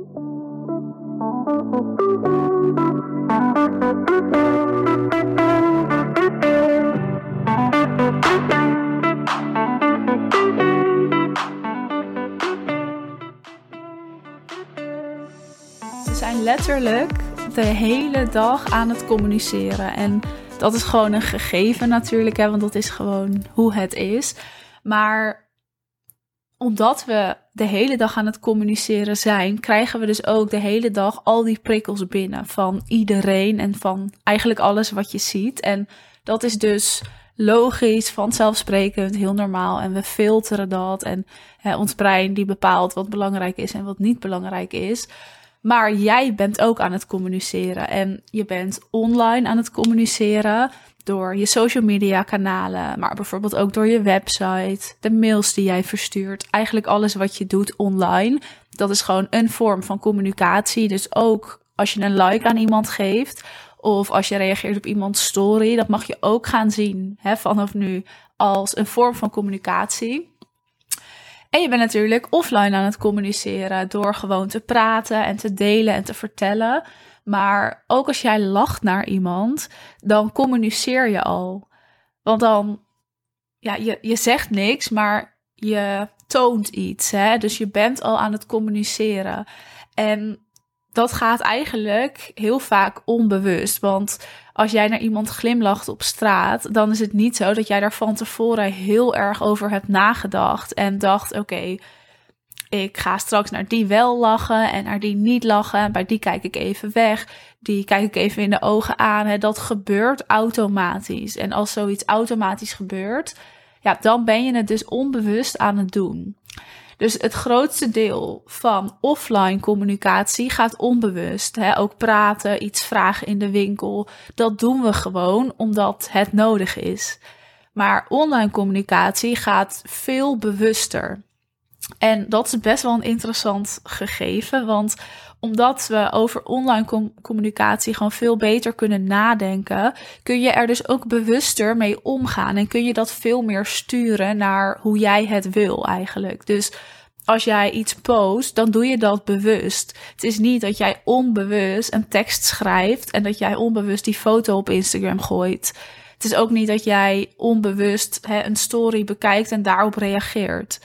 We zijn letterlijk de hele dag aan het communiceren. En dat is gewoon een gegeven natuurlijk, hè, want dat is gewoon hoe het is. Maar omdat we de hele dag aan het communiceren zijn, krijgen we dus ook de hele dag al die prikkels binnen van iedereen en van eigenlijk alles wat je ziet. En dat is dus logisch, vanzelfsprekend, heel normaal. En we filteren dat. En hè, ons brein die bepaalt wat belangrijk is en wat niet belangrijk is. Maar jij bent ook aan het communiceren. En je bent online aan het communiceren door je social media kanalen, maar bijvoorbeeld ook door je website, de mails die jij verstuurt, eigenlijk alles wat je doet online. Dat is gewoon een vorm van communicatie. Dus ook als je een like aan iemand geeft of als je reageert op iemands story, dat mag je ook gaan zien hè, vanaf nu als een vorm van communicatie. En je bent natuurlijk offline aan het communiceren door gewoon te praten en te delen en te vertellen. Maar ook als jij lacht naar iemand, dan communiceer je al. Want dan, ja, je, je zegt niks, maar je toont iets. Hè? Dus je bent al aan het communiceren. En dat gaat eigenlijk heel vaak onbewust. Want als jij naar iemand glimlacht op straat, dan is het niet zo dat jij daar van tevoren heel erg over hebt nagedacht. En dacht: oké, ik ga straks naar die wel lachen en naar die niet lachen. Bij die kijk ik even weg. Die kijk ik even in de ogen aan. Dat gebeurt automatisch. En als zoiets automatisch gebeurt, ja, dan ben je het dus onbewust aan het doen. Dus het grootste deel van offline communicatie gaat onbewust. Hè? Ook praten, iets vragen in de winkel. Dat doen we gewoon omdat het nodig is. Maar online communicatie gaat veel bewuster. En dat is best wel een interessant gegeven, want omdat we over online communicatie gewoon veel beter kunnen nadenken, kun je er dus ook bewuster mee omgaan en kun je dat veel meer sturen naar hoe jij het wil eigenlijk. Dus als jij iets post, dan doe je dat bewust. Het is niet dat jij onbewust een tekst schrijft en dat jij onbewust die foto op Instagram gooit. Het is ook niet dat jij onbewust hè, een story bekijkt en daarop reageert.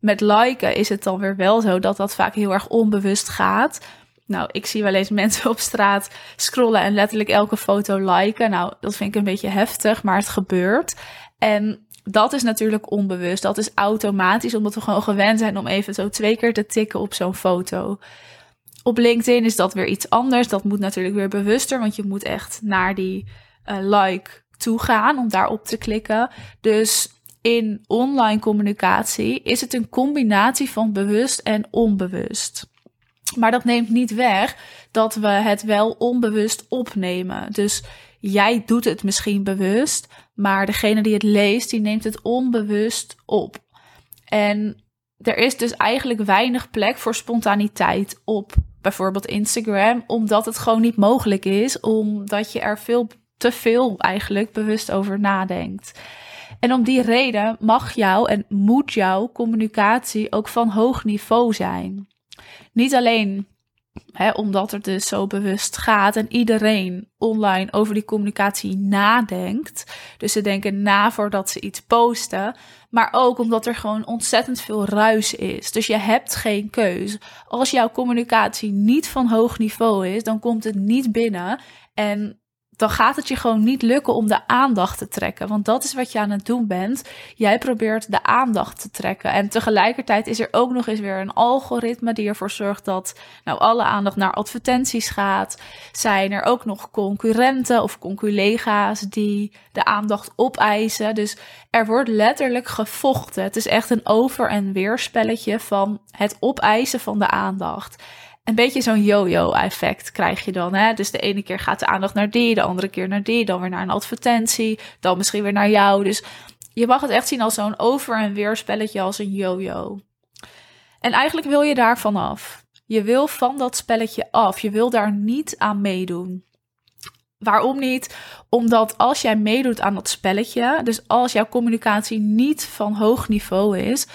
Met liken is het dan weer wel zo dat dat vaak heel erg onbewust gaat. Nou, ik zie wel eens mensen op straat scrollen en letterlijk elke foto liken. Nou, dat vind ik een beetje heftig, maar het gebeurt. En dat is natuurlijk onbewust. Dat is automatisch, omdat we gewoon gewend zijn om even zo twee keer te tikken op zo'n foto. Op LinkedIn is dat weer iets anders. Dat moet natuurlijk weer bewuster, want je moet echt naar die uh, like toe gaan om daarop te klikken. Dus in online communicatie is het een combinatie van bewust en onbewust. Maar dat neemt niet weg dat we het wel onbewust opnemen. Dus jij doet het misschien bewust, maar degene die het leest, die neemt het onbewust op. En er is dus eigenlijk weinig plek voor spontaniteit op bijvoorbeeld Instagram, omdat het gewoon niet mogelijk is, omdat je er veel te veel eigenlijk bewust over nadenkt. En om die reden mag jouw en moet jouw communicatie ook van hoog niveau zijn. Niet alleen omdat het dus zo bewust gaat en iedereen online over die communicatie nadenkt. Dus ze denken na voordat ze iets posten. Maar ook omdat er gewoon ontzettend veel ruis is. Dus je hebt geen keus. Als jouw communicatie niet van hoog niveau is, dan komt het niet binnen. En dan gaat het je gewoon niet lukken om de aandacht te trekken. Want dat is wat je aan het doen bent. Jij probeert de aandacht te trekken. En tegelijkertijd is er ook nog eens weer een algoritme die ervoor zorgt dat nou alle aandacht naar advertenties gaat. Zijn er ook nog concurrenten of conculega's die de aandacht opeisen. Dus er wordt letterlijk gevochten. Het is echt een over- en weerspelletje van het opeisen van de aandacht een beetje zo'n yo-yo-effect krijg je dan. Hè? Dus de ene keer gaat de aandacht naar die, de andere keer naar die, dan weer naar een advertentie, dan misschien weer naar jou. Dus je mag het echt zien als zo'n over- en weer spelletje, als een yo-yo. En eigenlijk wil je daar vanaf. Je wil van dat spelletje af. Je wil daar niet aan meedoen. Waarom niet? Omdat als jij meedoet aan dat spelletje, dus als jouw communicatie niet van hoog niveau is,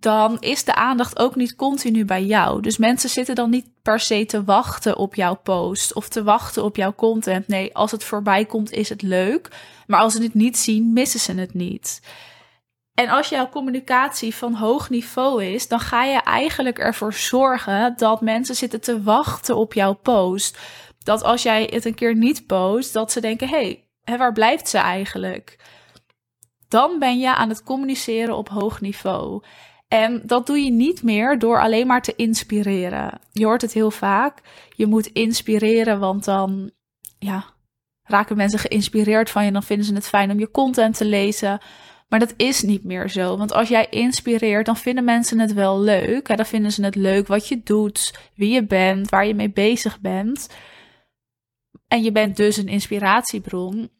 dan is de aandacht ook niet continu bij jou. Dus mensen zitten dan niet per se te wachten op jouw post of te wachten op jouw content. Nee, als het voorbij komt, is het leuk. Maar als ze het niet zien, missen ze het niet. En als jouw communicatie van hoog niveau is, dan ga je eigenlijk ervoor zorgen dat mensen zitten te wachten op jouw post. Dat als jij het een keer niet post, dat ze denken: hé, hey, waar blijft ze eigenlijk? Dan ben je aan het communiceren op hoog niveau. En dat doe je niet meer door alleen maar te inspireren. Je hoort het heel vaak. Je moet inspireren, want dan ja, raken mensen geïnspireerd van je. Dan vinden ze het fijn om je content te lezen. Maar dat is niet meer zo. Want als jij inspireert, dan vinden mensen het wel leuk. Dan vinden ze het leuk wat je doet, wie je bent, waar je mee bezig bent. En je bent dus een inspiratiebron.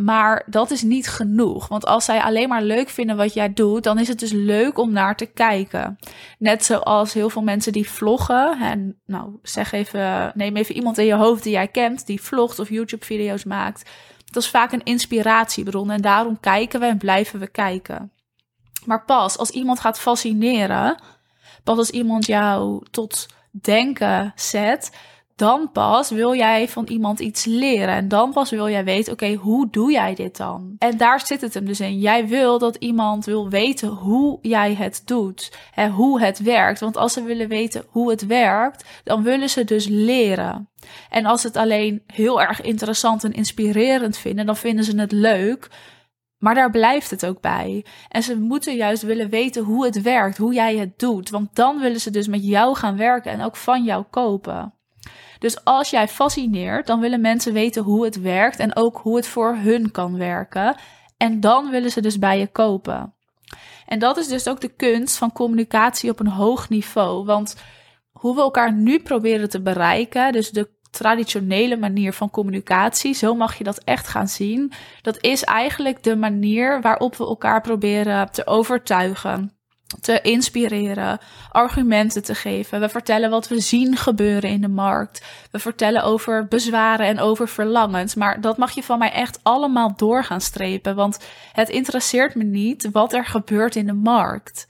Maar dat is niet genoeg. Want als zij alleen maar leuk vinden wat jij doet, dan is het dus leuk om naar te kijken. Net zoals heel veel mensen die vloggen. En nou, zeg even, neem even iemand in je hoofd die jij kent, die vlogt of YouTube-video's maakt. Dat is vaak een inspiratiebron. En daarom kijken we en blijven we kijken. Maar pas als iemand gaat fascineren, pas als iemand jou tot denken zet, dan pas wil jij van iemand iets leren. En dan pas wil jij weten, oké, hoe doe jij dit dan? En daar zit het hem dus in. Jij wil dat iemand wil weten hoe jij het doet. Hè, hoe het werkt. Want als ze willen weten hoe het werkt, dan willen ze dus leren. En als ze het alleen heel erg interessant en inspirerend vinden, dan vinden ze het leuk. Maar daar blijft het ook bij. En ze moeten juist willen weten hoe het werkt, hoe jij het doet. Want dan willen ze dus met jou gaan werken en ook van jou kopen. Dus als jij fascineert, dan willen mensen weten hoe het werkt en ook hoe het voor hun kan werken. En dan willen ze dus bij je kopen. En dat is dus ook de kunst van communicatie op een hoog niveau. Want hoe we elkaar nu proberen te bereiken, dus de traditionele manier van communicatie, zo mag je dat echt gaan zien. Dat is eigenlijk de manier waarop we elkaar proberen te overtuigen te inspireren, argumenten te geven. We vertellen wat we zien gebeuren in de markt. We vertellen over bezwaren en over verlangens. Maar dat mag je van mij echt allemaal door gaan strepen. Want het interesseert me niet wat er gebeurt in de markt.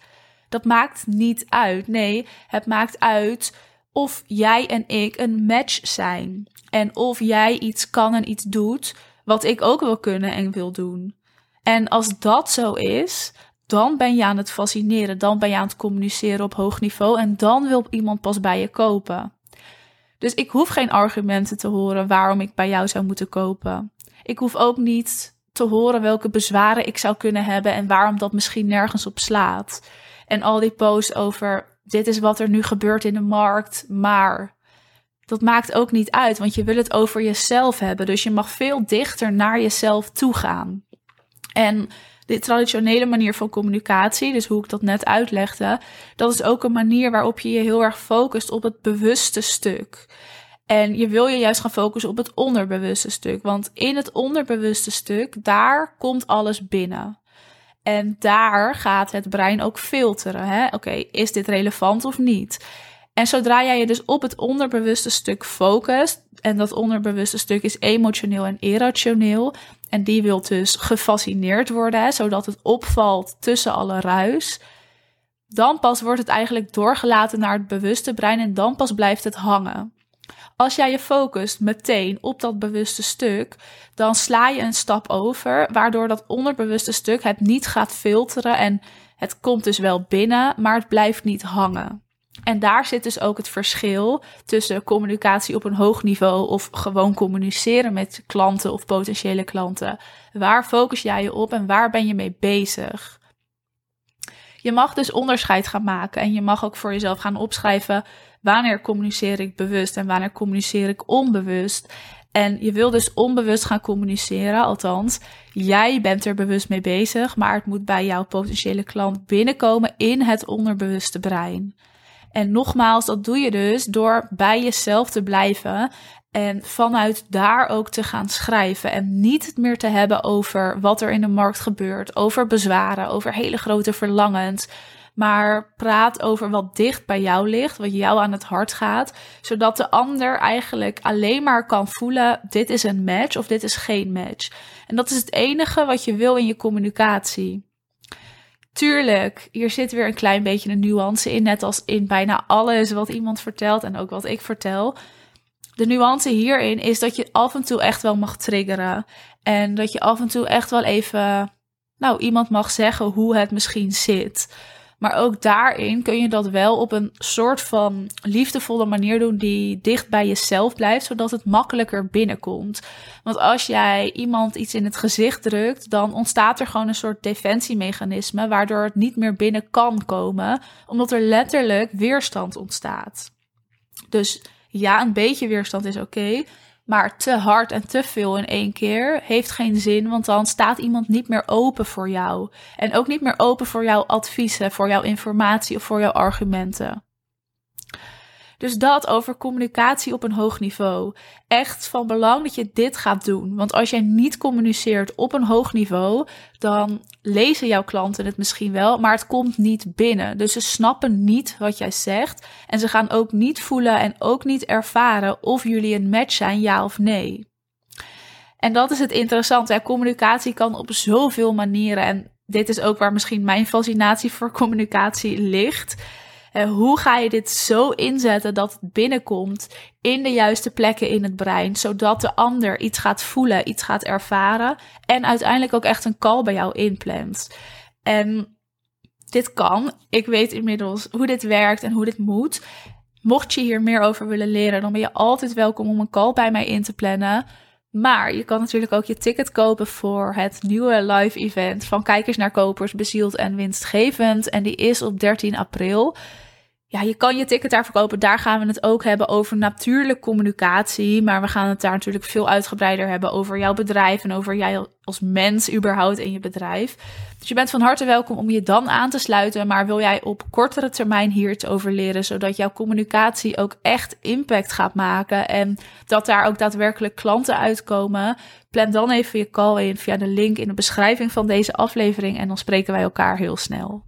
Dat maakt niet uit. Nee, het maakt uit of jij en ik een match zijn. En of jij iets kan en iets doet wat ik ook wil kunnen en wil doen. En als dat zo is, dan ben je aan het fascineren, dan ben je aan het communiceren op hoog niveau en dan wil iemand pas bij je kopen. Dus ik hoef geen argumenten te horen waarom ik bij jou zou moeten kopen. Ik hoef ook niet te horen welke bezwaren ik zou kunnen hebben en waarom dat misschien nergens op slaat. En al die posts over dit is wat er nu gebeurt in de markt, maar dat maakt ook niet uit, want je wil het over jezelf hebben. Dus je mag veel dichter naar jezelf toe gaan. En de traditionele manier van communicatie, dus hoe ik dat net uitlegde, dat is ook een manier waarop je je heel erg focust op het bewuste stuk. En je wil je juist gaan focussen op het onderbewuste stuk. Want in het onderbewuste stuk, daar komt alles binnen. En daar gaat het brein ook filteren. Oké, is dit relevant of niet? En zodra jij je dus op het onderbewuste stuk focust, en dat onderbewuste stuk is emotioneel en irrationeel, en die wil dus gefascineerd worden, zodat het opvalt tussen alle ruis, dan pas wordt het eigenlijk doorgelaten naar het bewuste brein en dan pas blijft het hangen. Als jij je focust meteen op dat bewuste stuk, dan sla je een stap over, waardoor dat onderbewuste stuk het niet gaat filteren en het komt dus wel binnen, maar het blijft niet hangen. En daar zit dus ook het verschil tussen communicatie op een hoog niveau of gewoon communiceren met klanten of potentiële klanten. Waar focus jij je op en waar ben je mee bezig? Je mag dus onderscheid gaan maken en je mag ook voor jezelf gaan opschrijven wanneer communiceer ik bewust en wanneer communiceer ik onbewust. En je wil dus onbewust gaan communiceren, althans, jij bent er bewust mee bezig, maar het moet bij jouw potentiële klant binnenkomen in het onderbewuste brein. En nogmaals, dat doe je dus door bij jezelf te blijven en vanuit daar ook te gaan schrijven. En niet het meer te hebben over wat er in de markt gebeurt, over bezwaren, over hele grote verlangens. Maar praat over wat dicht bij jou ligt, wat jou aan het hart gaat, zodat de ander eigenlijk alleen maar kan voelen: dit is een match of dit is geen match. En dat is het enige wat je wil in je communicatie. Tuurlijk, hier zit weer een klein beetje een nuance in, net als in bijna alles wat iemand vertelt en ook wat ik vertel. De nuance hierin is dat je af en toe echt wel mag triggeren. En dat je af en toe echt wel even, nou, iemand mag zeggen hoe het misschien zit. Maar ook daarin kun je dat wel op een soort van liefdevolle manier doen die dicht bij jezelf blijft, zodat het makkelijker binnenkomt. Want als jij iemand iets in het gezicht drukt, dan ontstaat er gewoon een soort defensiemechanisme, waardoor het niet meer binnen kan komen, omdat er letterlijk weerstand ontstaat. Dus ja, een beetje weerstand is oké. Maar te hard en te veel in één keer heeft geen zin, want dan staat iemand niet meer open voor jou. En ook niet meer open voor jouw adviezen, voor jouw informatie of voor jouw argumenten. Dus dat over communicatie op een hoog niveau. Echt van belang dat je dit gaat doen. Want als jij niet communiceert op een hoog niveau, dan lezen jouw klanten het misschien wel, maar het komt niet binnen. Dus ze snappen niet wat jij zegt. En ze gaan ook niet voelen en ook niet ervaren of jullie een match zijn, ja of nee. En dat is het interessante. Communicatie kan op zoveel manieren. En dit is ook waar misschien mijn fascinatie voor communicatie ligt. Hoe ga je dit zo inzetten dat het binnenkomt in de juiste plekken in het brein, zodat de ander iets gaat voelen, iets gaat ervaren en uiteindelijk ook echt een call bij jou inplant. En dit kan. Ik weet inmiddels hoe dit werkt en hoe dit moet. Mocht je hier meer over willen leren, dan ben je altijd welkom om een call bij mij in te plannen. Maar je kan natuurlijk ook je ticket kopen voor het nieuwe live event van Kijkers naar Kopers, bezield en winstgevend. En die is op 13 april ja, je kan je ticket daar verkopen. Daar gaan we het ook hebben over natuurlijk communicatie. Maar we gaan het daar natuurlijk veel uitgebreider hebben over jouw bedrijf en over jij als mens überhaupt in je bedrijf. Dus je bent van harte welkom om je dan aan te sluiten. Maar wil jij op kortere termijn hier iets over leren, zodat jouw communicatie ook echt impact gaat maken en dat daar ook daadwerkelijk klanten uitkomen? Plan dan even je call in via de link in de beschrijving van deze aflevering en dan spreken wij elkaar heel snel.